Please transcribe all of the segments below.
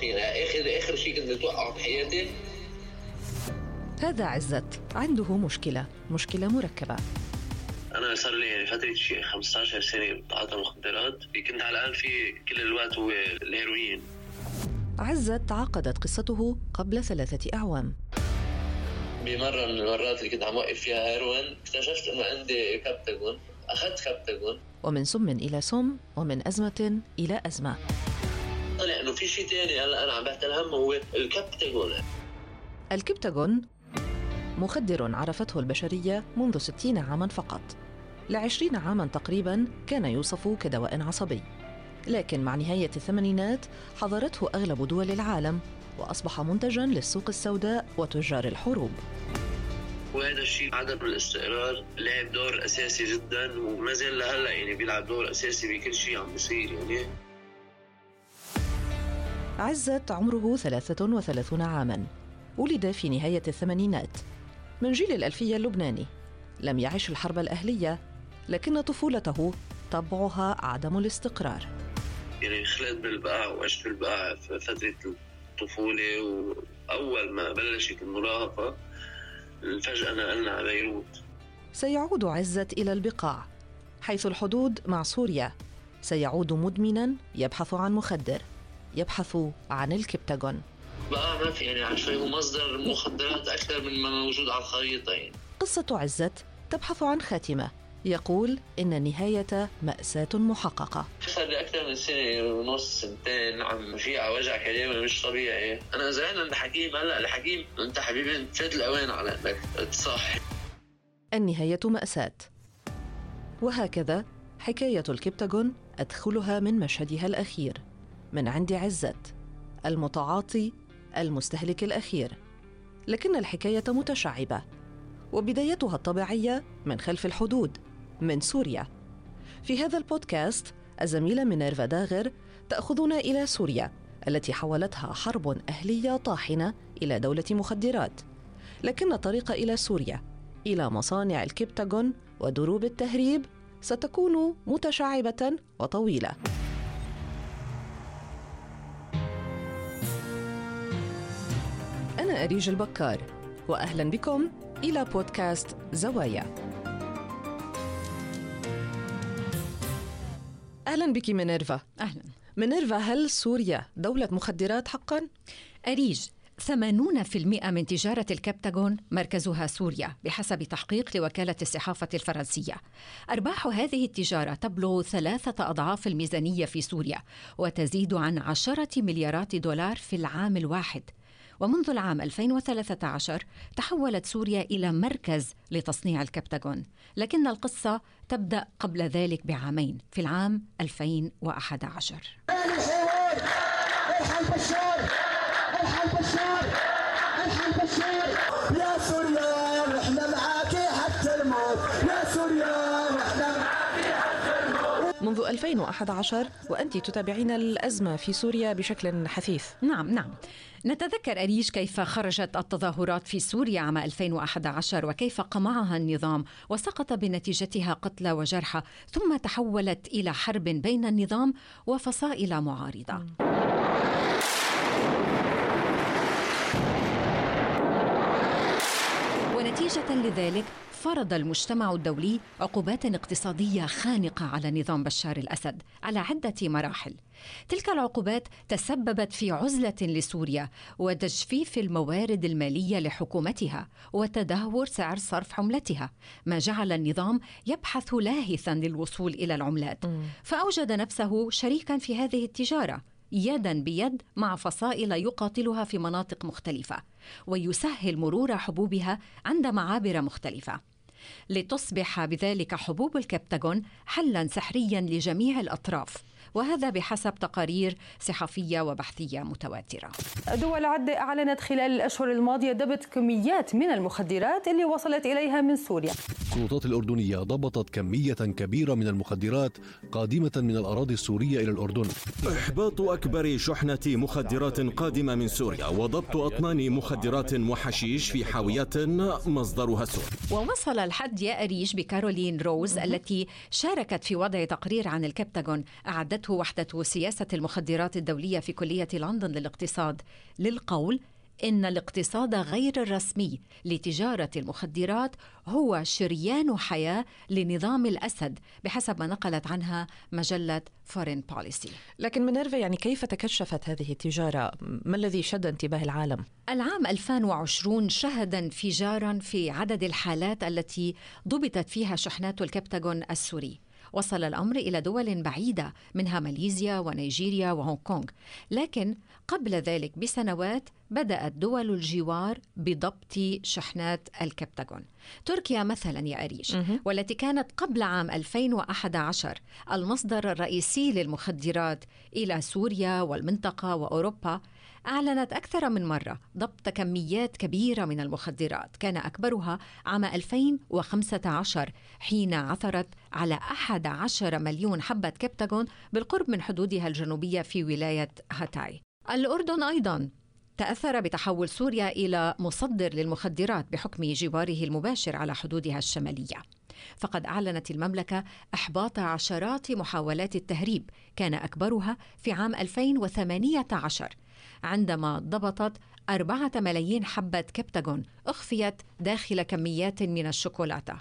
فينا اخر آخر شيء كنت اتوقعه بحياتي. هذا عزت. عنده مشكلة. مشكلة مركبة. أنا صار لي يعني فترة شيء 15 سنة بتعاطى مخدرات كنت على الاقل في كل الوقت هو الهيروين. عزت تعقدت قصته قبل ثلاثة أعوام. بمرة من المرات اللي كنت عم وقف فيها هيروين اكتشفت إنه عندي كابتاجون أخذت كابتاجون ومن سم إلى سم ومن أزمة إلى أزمة. طلع إنه في شيء ثاني هلأ أنا عم بحتل همه هو الكابتاجون الكبتاجون مخدر عرفته البشرية منذ 60 عاما فقط. لعشرين عاما تقريبا كان يوصف كدواء عصبي. لكن مع نهاية الثمانينات حضرته أغلب دول العالم وأصبح منتجا للسوق السوداء وتجار الحروب. وهذا الشيء عدم الاستقرار لعب دور أساسي جدا وما زال لهلأ يعني بيلعب دور أساسي بكل شيء عم بيصير يعني. عزت عمره 33 عاما. ولد في نهاية الثمانينات. من جيل الألفية اللبناني. لم يعش الحرب الأهلية لكن طفولته طبعها عدم الاستقرار. يعني خلقت بالبقاع وعشت بالبقاع في فترة الطفولة وأول ما بلشت المراهقة فجأة نقلنا على بيروت سيعود عزت إلى البقاع حيث الحدود مع سوريا. سيعود مدمنا يبحث عن مخدر. يبحث عن الكبتاجون. بقى ما في يعني عشان هو مصدر مخدرات أكثر من ما موجود على الخريطة يعني قصة عزت تبحث عن خاتمة. يقول إن النهاية مأساة محققة. صار لي أكثر من سنة ونص سنتين عم في على وجع كلامي مش طبيعي. أنا زعلان عند حكيم هلأ الحكيم أنت حبيبي فات الأوان على إنك تصحي النهاية مأساة. وهكذا حكاية الكبتاجون أدخلها من مشهدها الأخير. من عند عزت المتعاطي المستهلك الأخير. لكن الحكاية متشعبة وبدايتها الطبيعية من خلف الحدود من سوريا. في هذا البودكاست الزميلة مينيرفا داغر تأخذنا إلى سوريا التي حولتها حرب أهلية طاحنة إلى دولة مخدرات. لكن الطريق إلى سوريا إلى مصانع الكبتاجون ودروب التهريب ستكون متشعبة وطويلة. أنا أريج البكار. وأهلا بكم إلى بودكاست زوايا. أهلا بك مينيرفا أهلا. مينيرفا هل سوريا دولة مخدرات حقا؟ أريج 80% من تجارة الكبتاغون مركزها سوريا بحسب تحقيق لوكالة الصحافة الفرنسية. أرباح هذه التجارة تبلغ ثلاثة أضعاف الميزانية في سوريا وتزيد عن عشرة مليارات دولار في العام الواحد. ومنذ العام 2013 تحولت سوريا إلى مركز لتصنيع الكبتاغون لكن القصة تبدأ قبل ذلك بعامين في العام 2011 يا منذ 2011 وأنت تتابعين الأزمة في سوريا بشكل حثيث. نعم نعم. نتذكر أريج كيف خرجت التظاهرات في سوريا عام 2011 وكيف قمعها النظام وسقط بنتيجتها قتلى وجرحى ثم تحولت إلى حرب بين النظام وفصائل معارضة. ونتيجة لذلك فرض المجتمع الدولي عقوبات اقتصادية خانقة على نظام بشار الأسد على عدة مراحل. تلك العقوبات تسببت في عزلة لسوريا وتجفيف الموارد المالية لحكومتها وتدهور سعر صرف عملتها، ما جعل النظام يبحث لاهثا للوصول إلى العملات، فأوجد نفسه شريكا في هذه التجارة. يدا بيد مع فصائل يقاتلها في مناطق مختلفة ويسهل مرور حبوبها عند معابر مختلفة. لتصبح بذلك حبوب الكبتاغون حلا سحريا لجميع الأطراف. وهذا بحسب تقارير صحفية وبحثية متواترة. دول عده أعلنت خلال الأشهر الماضية ضبط كميات من المخدرات اللي وصلت إليها من سوريا. السلطات الأردنية ضبطت كمية كبيرة من المخدرات قادمة من الأراضي السورية إلى الأردن. إحباط أكبر شحنة مخدرات قادمة من سوريا وضبط أطنان مخدرات وحشيش في حاويات مصدرها سوريا. ووصل الحد يا اريج بكارولين روز التي شاركت في وضع تقرير عن الكبتاغون اعدت أعدته وحدة سياسة المخدرات الدولية في كلية لندن للاقتصاد للقول إن الاقتصاد غير الرسمي لتجارة المخدرات هو شريان حياة لنظام الأسد بحسب ما نقلت عنها مجلة فورين بوليسي لكن مينيرفا يعني كيف تكشفت هذه التجارة؟ ما الذي شد انتباه العالم؟ العام 2020 شهد انفجارا في عدد الحالات التي ضبطت فيها شحنات الكبتاغون السوري وصل الأمر إلى دول بعيدة منها ماليزيا ونيجيريا وهونغ كونغ. لكن قبل ذلك بسنوات بدأت دول الجوار بضبط شحنات الكبتاغون. تركيا مثلا يا أريش والتي كانت قبل عام 2011 المصدر الرئيسي للمخدرات إلى سوريا والمنطقة وأوروبا أعلنت أكثر من مرة ضبط كميات كبيرة من المخدرات. كان أكبرها عام 2015 حين عثرت على 11 مليون حبة كبتاغون بالقرب من حدودها الجنوبية في ولاية هاتاي. الأردن أيضا تأثر بتحول سوريا إلى مصدر للمخدرات بحكم جواره المباشر على حدودها الشمالية. فقد أعلنت المملكة إحباط عشرات محاولات التهريب. كان أكبرها في عام 2018 عندما ضبطت أربعة ملايين حبة كبتاغون أخفيت داخل كميات من الشوكولاتة.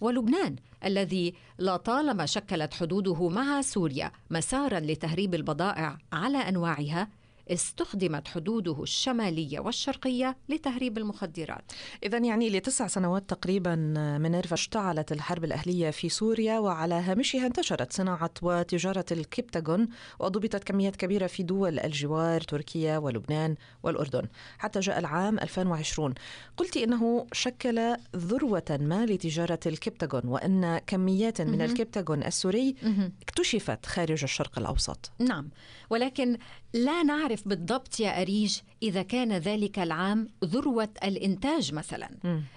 ولبنان الذي لطالما شكلت حدوده مع سوريا مسارا لتهريب البضائع على أنواعها استخدمت حدوده الشمالية والشرقية لتهريب المخدرات. إذا يعني لتسع سنوات تقريبا مينيرفا اشتعلت الحرب الأهلية في سوريا وعلى هامشها انتشرت صناعة وتجارة الكبتاغون وضبطت كميات كبيرة في دول الجوار تركيا ولبنان والأردن حتى جاء العام 2020 قلت إنه شكل ذروة ما لتجارة الكبتاغون وأن كميات من الكبتاغون السوري اكتشفت خارج الشرق الأوسط. نعم ولكن لا نعرف بالضبط يا أريج إذا كان ذلك العام ذروة الإنتاج مثلا.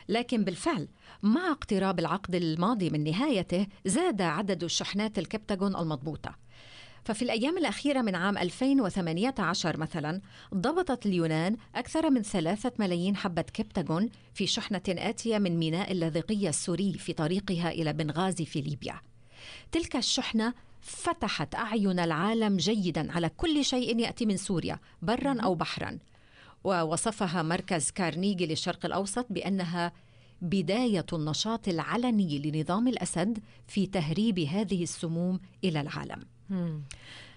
لكن بالفعل مع اقتراب العقد الماضي من نهايته زاد عدد شحنات الكبتاغون المضبوطة. ففي الأيام الأخيرة من عام 2018 مثلا ضبطت اليونان أكثر من ثلاثة ملايين حبة كبتاغون في شحنة آتية من ميناء اللاذقية السوري في طريقها إلى بنغازي في ليبيا. تلك الشحنة فتحت أعين العالم جيدا على كل شيء يأتي من سوريا برا أو بحرا. ووصفها مركز كارنيجي للشرق الأوسط بأنها بداية النشاط العلني لنظام الأسد في تهريب هذه السموم إلى العالم.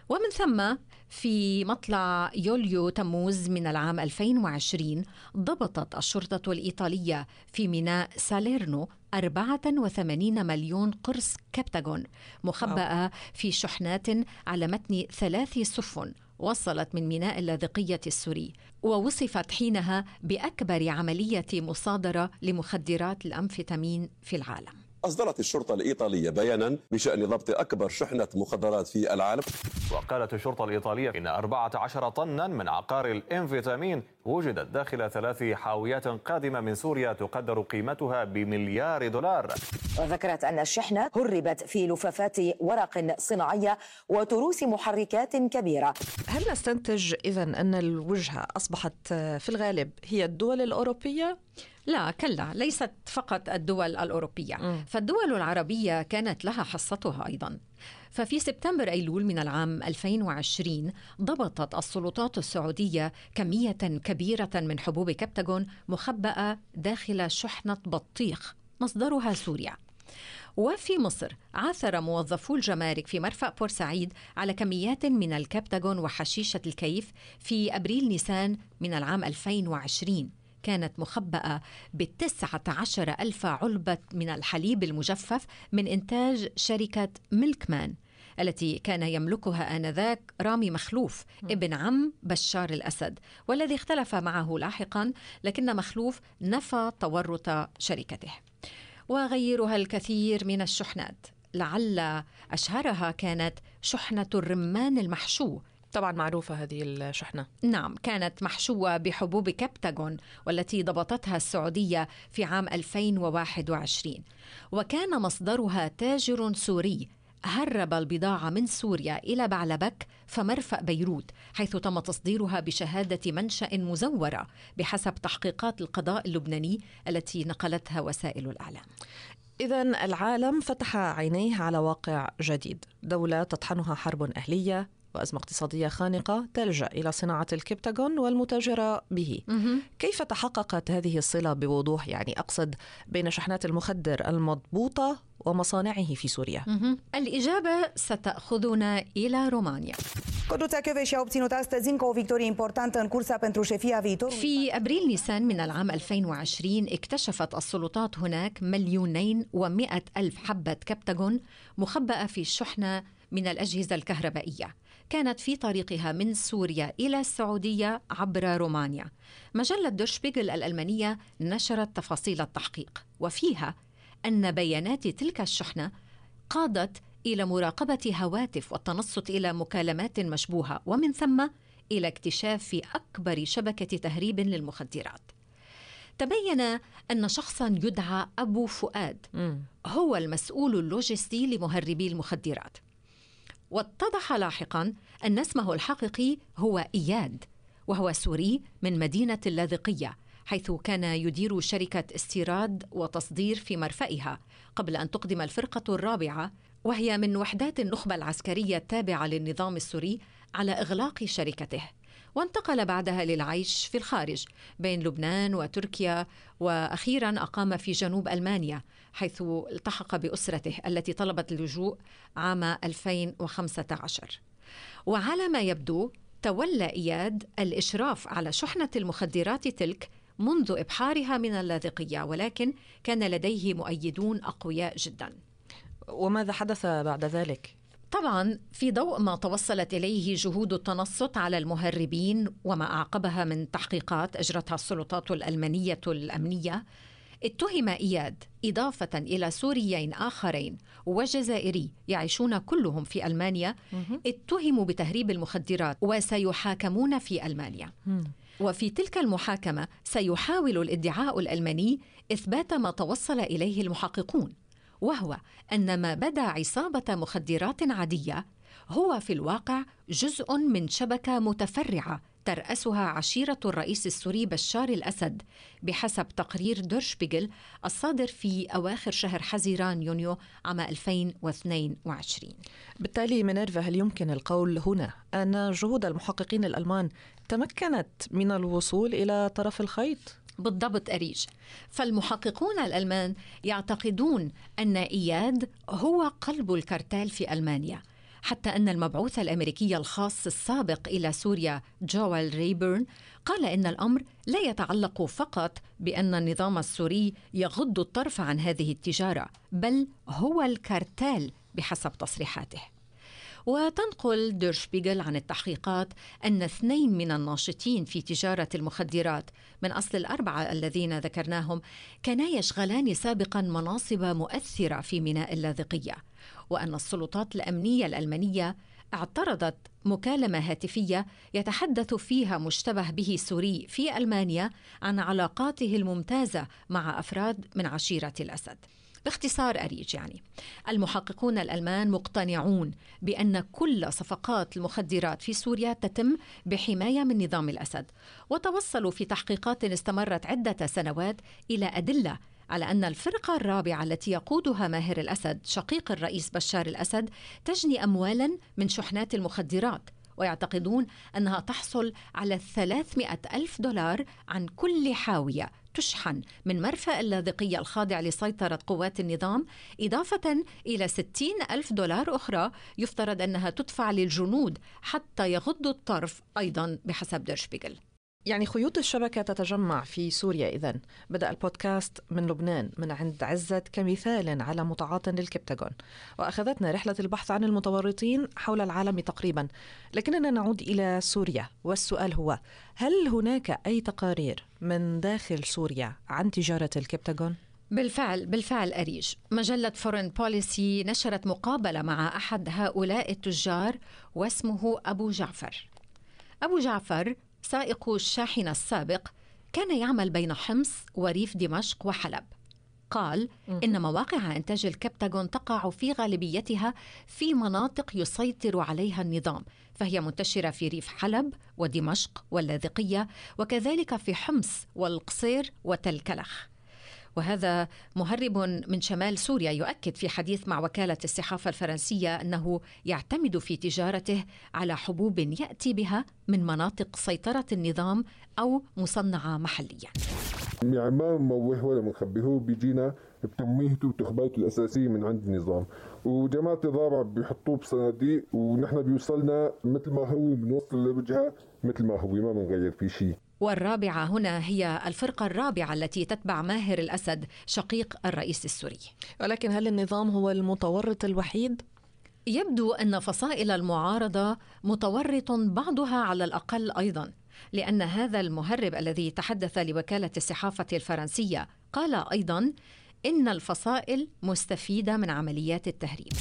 ومن ثم في مطلع يوليو تموز من العام 2020 ضبطت الشرطة الإيطالية في ميناء ساليرنو 84 مليون قرص كبتاغون مخبأة في شحنات على متن ثلاث سفن وصلت من ميناء اللاذقية السوري ووصفت حينها بأكبر عملية مصادرة لمخدرات الأمفيتامين في العالم. أصدرت الشرطة الإيطالية بيانا بشأن ضبط أكبر شحنة مخدرات في العالم. وقالت الشرطة الإيطالية إن 14 طنا من عقار الإنفيتامين وجدت داخل ثلاث حاويات قادمة من سوريا تقدر قيمتها بمليار دولار. وذكرت أن الشحنة هربت في لفافات ورق صناعية وتروس محركات كبيرة. هل نستنتج إذا أن الوجهة أصبحت في الغالب هي الدول الأوروبية؟ لا كلا ليست فقط الدول الأوروبية. م. فالدول العربية كانت لها حصتها أيضا. ففي سبتمبر أيلول من العام 2020 ضبطت السلطات السعودية كمية كبيرة من حبوب كبتاغون مخبأة داخل شحنة بطيخ مصدرها سوريا. وفي مصر عثر موظفو الجمارك في مرفأ بورسعيد على كميات من الكبتاغون وحشيشة الكيف في أبريل نيسان من العام 2020 كانت مخبأة بتسعة عشر ألف علبة من الحليب المجفف من إنتاج شركة ميلكمان التي كان يملكها آنذاك رامي مخلوف ابن عم بشار الأسد والذي اختلف معه لاحقا لكن مخلوف نفى تورط شركته. وغيرها الكثير من الشحنات لعل أشهرها كانت شحنة الرمان المحشو طبعا معروفة هذه الشحنة. نعم كانت محشوة بحبوب كبتاغون والتي ضبطتها السعودية في عام 2021 وكان مصدرها تاجر سوري. هرب البضاعة من سوريا إلى بعلبك فمرفأ بيروت حيث تم تصديرها بشهادة منشأ مزورة بحسب تحقيقات القضاء اللبناني التي نقلتها وسائل الإعلام. إذا العالم فتح عينيه على واقع جديد، دولة تطحنها حرب أهلية وأزمة اقتصادية خانقة تلجأ إلى صناعة الكبتاغون والمتاجرة به. كيف تحققت هذه الصلة بوضوح؟ يعني أقصد بين شحنات المخدر المضبوطة ومصانعه في سوريا. الإجابة ستأخذنا إلى رومانيا. Conducea Chiove și-a obținut astăzi încă o victorie importantă în cursa pentru șefia viitorului. في أبريل نيسان من العام 2020 اكتشفت السلطات هناك مليونين ومئة ألف حبة كبتاغون مخبأة في شحنة من الأجهزة الكهربائية كانت في طريقها من سوريا إلى السعودية عبر رومانيا مجلة دوشبيغل الألمانية نشرت تفاصيل التحقيق وفيها أن بيانات تلك الشحنة قادت إلى مراقبة هواتف والتنصت إلى مكالمات مشبوهة ومن ثم إلى اكتشاف أكبر شبكة تهريب للمخدرات. تبين أن شخصا يدعى أبو فؤاد هو المسؤول اللوجستي لمهربي المخدرات. واتضح لاحقا أن اسمه الحقيقي هو إياد وهو سوري من مدينة اللاذقية حيث كان يدير شركة استيراد وتصدير في مرفئها قبل أن تقدم الفرقة الرابعة وهي من وحدات النخبة العسكرية التابعة للنظام السوري على إغلاق شركته. وانتقل بعدها للعيش في الخارج بين لبنان وتركيا وأخيرا أقام في جنوب ألمانيا حيث التحق بأسرته التي طلبت اللجوء عام 2015 وعلى ما يبدو تولى إياد الإشراف على شحنة المخدرات تلك منذ إبحارها من اللاذقية ولكن كان لديه مؤيدون أقوياء جدا وماذا حدث بعد ذلك؟ طبعا في ضوء ما توصلت إليه جهود التنصت على المهربين وما أعقبها من تحقيقات أجرتها السلطات الألمانية الأمنية. اتهم إياد إضافة إلى سوريين آخرين وجزائري يعيشون كلهم في ألمانيا. اتهموا بتهريب المخدرات وسيحاكمون في ألمانيا. وفي تلك المحاكمة سيحاول الادعاء الألماني إثبات ما توصل إليه المحققون. وهو أن ما بدا عصابة مخدرات عادية هو في الواقع جزء من شبكة متفرعة ترأسها عشيرة الرئيس السوري بشار الأسد بحسب تقرير دير شبيغل الصادر في أواخر شهر حزيران يونيو عام 2022 بالتالي مينيرفا هل يمكن القول هنا أن جهود المحققين الألمان تمكنت من الوصول إلى طرف الخيط؟ بالضبط أريج. فالمحققون الألمان يعتقدون أن إياد هو قلب الكارتال في ألمانيا حتى أن المبعوث الأمريكي الخاص السابق إلى سوريا جويل ريبرن قال إن الأمر لا يتعلق فقط بأن النظام السوري يغض الطرف عن هذه التجارة بل هو الكارتال بحسب تصريحاته. وتنقل ديرشبيغل عن التحقيقات أن اثنين من الناشطين في تجارة المخدرات من أصل الأربعة الذين ذكرناهم كانا يشغلان سابقا مناصب مؤثرة في ميناء اللاذقية وأن السلطات الأمنية الألمانية اعترضت مكالمة هاتفية يتحدث فيها مشتبه به سوري في ألمانيا عن علاقاته الممتازة مع أفراد من عشيرة الأسد. باختصار أريج يعني. المحققون الألمان مقتنعون بأن كل صفقات المخدرات في سوريا تتم بحماية من نظام الأسد وتوصلوا في تحقيقات استمرت عدة سنوات إلى أدلة على أن الفرقة الرابعة التي يقودها ماهر الأسد شقيق الرئيس بشار الأسد تجني أموالا من شحنات المخدرات ويعتقدون أنها تحصل على 300 ألف دولار عن كل حاوية. تشحن من مرفأ اللاذقية الخاضع لسيطرة قوات النظام إضافة إلى 60 ألف دولار أخرى يفترض أنها تدفع للجنود حتى يغضوا الطرف أيضا بحسب ديرشبيغل يعني خيوط الشبكة تتجمع في سوريا إذا بدأ البودكاست من لبنان من عند عزة كمثال على متعاط للكبتاغون وأخذتنا رحلة البحث عن المتورطين حول العالم تقريبا. لكننا نعود إلى سوريا والسؤال هو هل هناك أي تقارير من داخل سوريا عن تجارة الكبتاغون؟ بالفعل بالفعل أريج. مجلة فورين بوليسي نشرت مقابلة مع أحد هؤلاء التجار واسمه أبو جعفر. أبو جعفر سائق الشاحنة السابق كان يعمل بين حمص وريف دمشق وحلب. قال إن مواقع إنتاج الكبتاغون تقع في غالبيتها في مناطق يسيطر عليها النظام فهي منتشرة في ريف حلب ودمشق واللاذقية وكذلك في حمص والقصير وتل كلخ وهذا مهرب من شمال سوريا يؤكد في حديث مع وكالة الصحافة الفرنسية أنه يعتمد في تجارته على حبوب يأتي بها من مناطق سيطرة النظام أو مصنعة محليا يعني ما موه ولا مخبي هو بيجينا بتمويهته وتخبايته الأساسية من عند النظام. وجماعة النظام بيحطوه بصناديق ونحن بيوصلنا مثل ما هو بنوصل لوجهه مثل ما هو ما بنغير فيه شيء. والرابعة هنا هي الفرقة الرابعة التي تتبع ماهر الأسد شقيق الرئيس السوري ولكن هل النظام هو المتورط الوحيد؟ يبدو أن فصائل المعارضة متورط بعضها على الأقل أيضا لأن هذا المهرب الذي تحدث لوكالة الصحافة الفرنسية قال أيضا إن الفصائل مستفيدة من عمليات التهريب.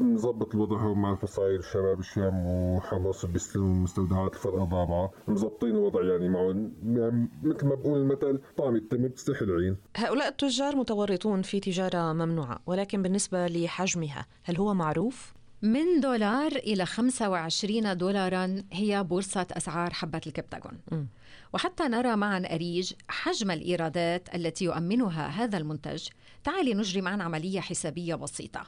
مظبط الوضع مع الفصائل شباب الشام وحماس بيستلموا مستودعات الفرقة الرابعة مظبطين الوضع يعني معهم يعني مثل ما بقول المثل طعم التمر بسح العين. هؤلاء التجار متورطون في تجارة ممنوعة ولكن بالنسبة لحجمها هل هو معروف؟ من دولار إلى 25 دولارا هي بورصة أسعار حبة الكبتاغون. وحتى نرى معا أريج حجم الإيرادات التي يؤمنها هذا المنتج تعالي نجري معا عملية حسابية بسيطة.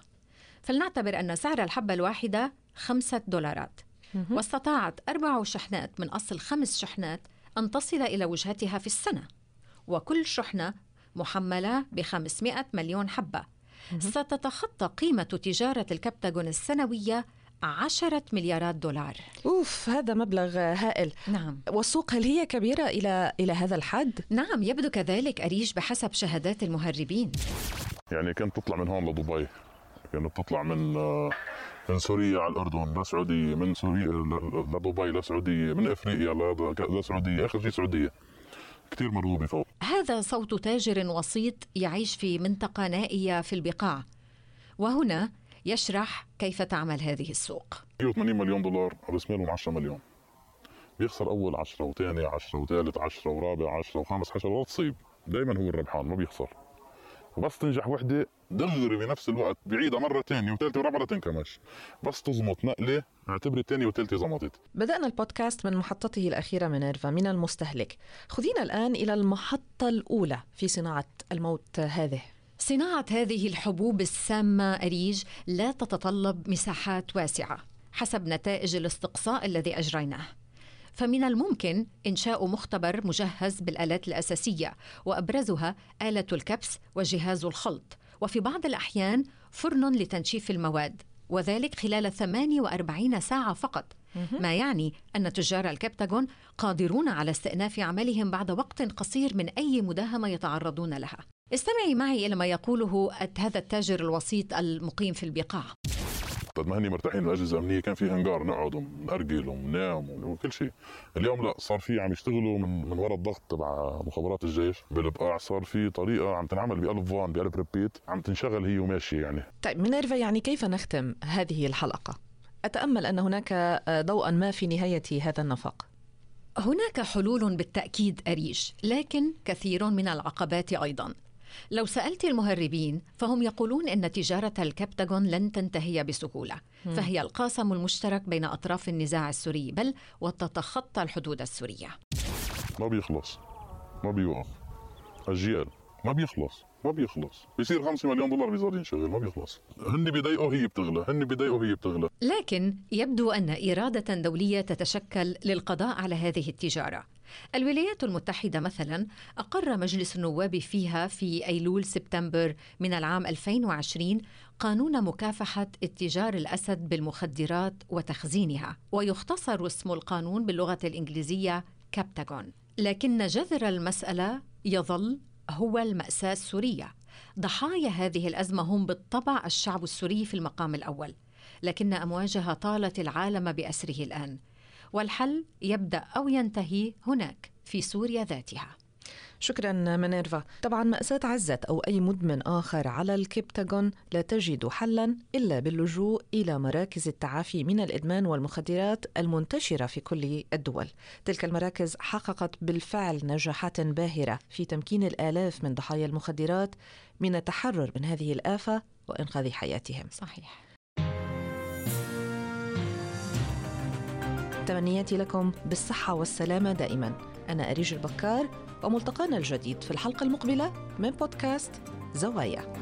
فلنعتبر أن سعر الحبة الواحدة خمسة دولارات. واستطاعت أربع شحنات من أصل خمس شحنات أن تصل إلى وجهتها في السنة. وكل شحنة محملة ب 500 مليون حبة. ستتخطى قيمة تجارة الكبتاغون السنوية عشرة مليارات دولار. أوف هذا مبلغ هائل. نعم. والسوق هل هي كبيرة إلى إلى هذا الحد؟ نعم يبدو كذلك أريج بحسب شهادات المهربين. يعني كانت تطلع من هون لدبي. كانت تطلع من من سوريا على الأردن لسعودية من سوريا لدبي لسعودية من أفريقيا لسعودية آخر شيء سعودية. كثير مرغوبة. فوق هذا صوت تاجر وسيط يعيش في منطقة نائية في البقاع. وهنا يشرح كيف تعمل هذه السوق. 80 مليون دولار رسم لهم 10 مليون. بيخسر أول 10 وثاني 10 وثالث 10 ورابع 10 وخامس 10 ولا تصيب دائما هو الربحان ما بيخسر. وبس تنجح وحدة دغري بنفس الوقت بعيدها مرة ثانية وثالثة ورابعة تنكمش بس تزمط نقلة اعتبري الثانية والثالثة زمطت. بدأنا البودكاست من محطته الأخيرة مينيرفا من المستهلك. خذينا الآن إلى المحطة الأولى في صناعة الموت هذه. صناعة هذه الحبوب السامة أريج لا تتطلب مساحات واسعة حسب نتائج الاستقصاء الذي أجريناه. فمن الممكن إنشاء مختبر مجهز بالآلات الأساسية وأبرزها آلة الكبس وجهاز الخلط. وفي بعض الأحيان فرن لتنشيف المواد وذلك خلال 48 ساعة فقط. ما يعني أن تجار الكبتاغون قادرون على استئناف عملهم بعد وقت قصير من أي مداهمة يتعرضون لها. استمعي معي إلى ما يقوله هذا التاجر الوسيط المقيم في البقاع. قد ما هني مرتاحين الاجهزه الامنيه كان في هنجار نقعد ونأرجل وننام وكل شيء. اليوم لا صار في عم يشتغلوا من, من وراء الضغط تبع مخابرات الجيش. بالبقاع صار في طريقة عم تنعمل بقلب فان بقلب ريبيت عم تنشغل هي وماشية يعني. طيب مينيرفا يعني كيف نختم هذه الحلقة؟ أتأمل أن هناك ضوءا ما في نهاية هذا النفق. هناك حلول بالتأكيد أريج لكن كثير من العقبات أيضا. لو سألت المهربين فهم يقولون أن تجارة الكبتاغون لن تنتهي بسهولة فهي القاسم المشترك بين أطراف النزاع السوري بل وتتخطى الحدود السورية. ما بيخلص ما بيوقف. أجيال ما بيخلص ما بيخلص. بيصير 5 مليون دولار بيصير ينشغل ما بيخلص. هن بيضايقوا هي بتغلى هن بيضايقوا هي بتغلى. لكن يبدو أن إرادة دولية تتشكل للقضاء على هذه التجارة. الولايات المتحدة مثلا أقر مجلس النواب فيها في أيلول سبتمبر من العام 2020 قانون مكافحة اتجار الأسد بالمخدرات وتخزينها ويختصر اسم القانون باللغة الإنجليزية كابتاغون. لكن جذر المسألة يظل هو المأساة السورية. ضحايا هذه الأزمة هم بالطبع الشعب السوري في المقام الأول لكن أمواجها طالت العالم بأسره الآن. والحل يبدأ أو ينتهي هناك في سوريا ذاتها. شكرا منيرفا. طبعا مأساة عزت أو أي مدمن آخر على الكبتاغون لا تجد حلا إلا باللجوء إلى مراكز التعافي من الإدمان والمخدرات المنتشرة في كل الدول. تلك المراكز حققت بالفعل نجاحات باهرة في تمكين الآلاف من ضحايا المخدرات من التحرر من هذه الآفة وإنقاذ حياتهم. صحيح. تمنياتي لكم بالصحة والسلامة دائما. أنا أريج البكار وملتقانا الجديد في الحلقة المقبلة من بودكاست زوايا.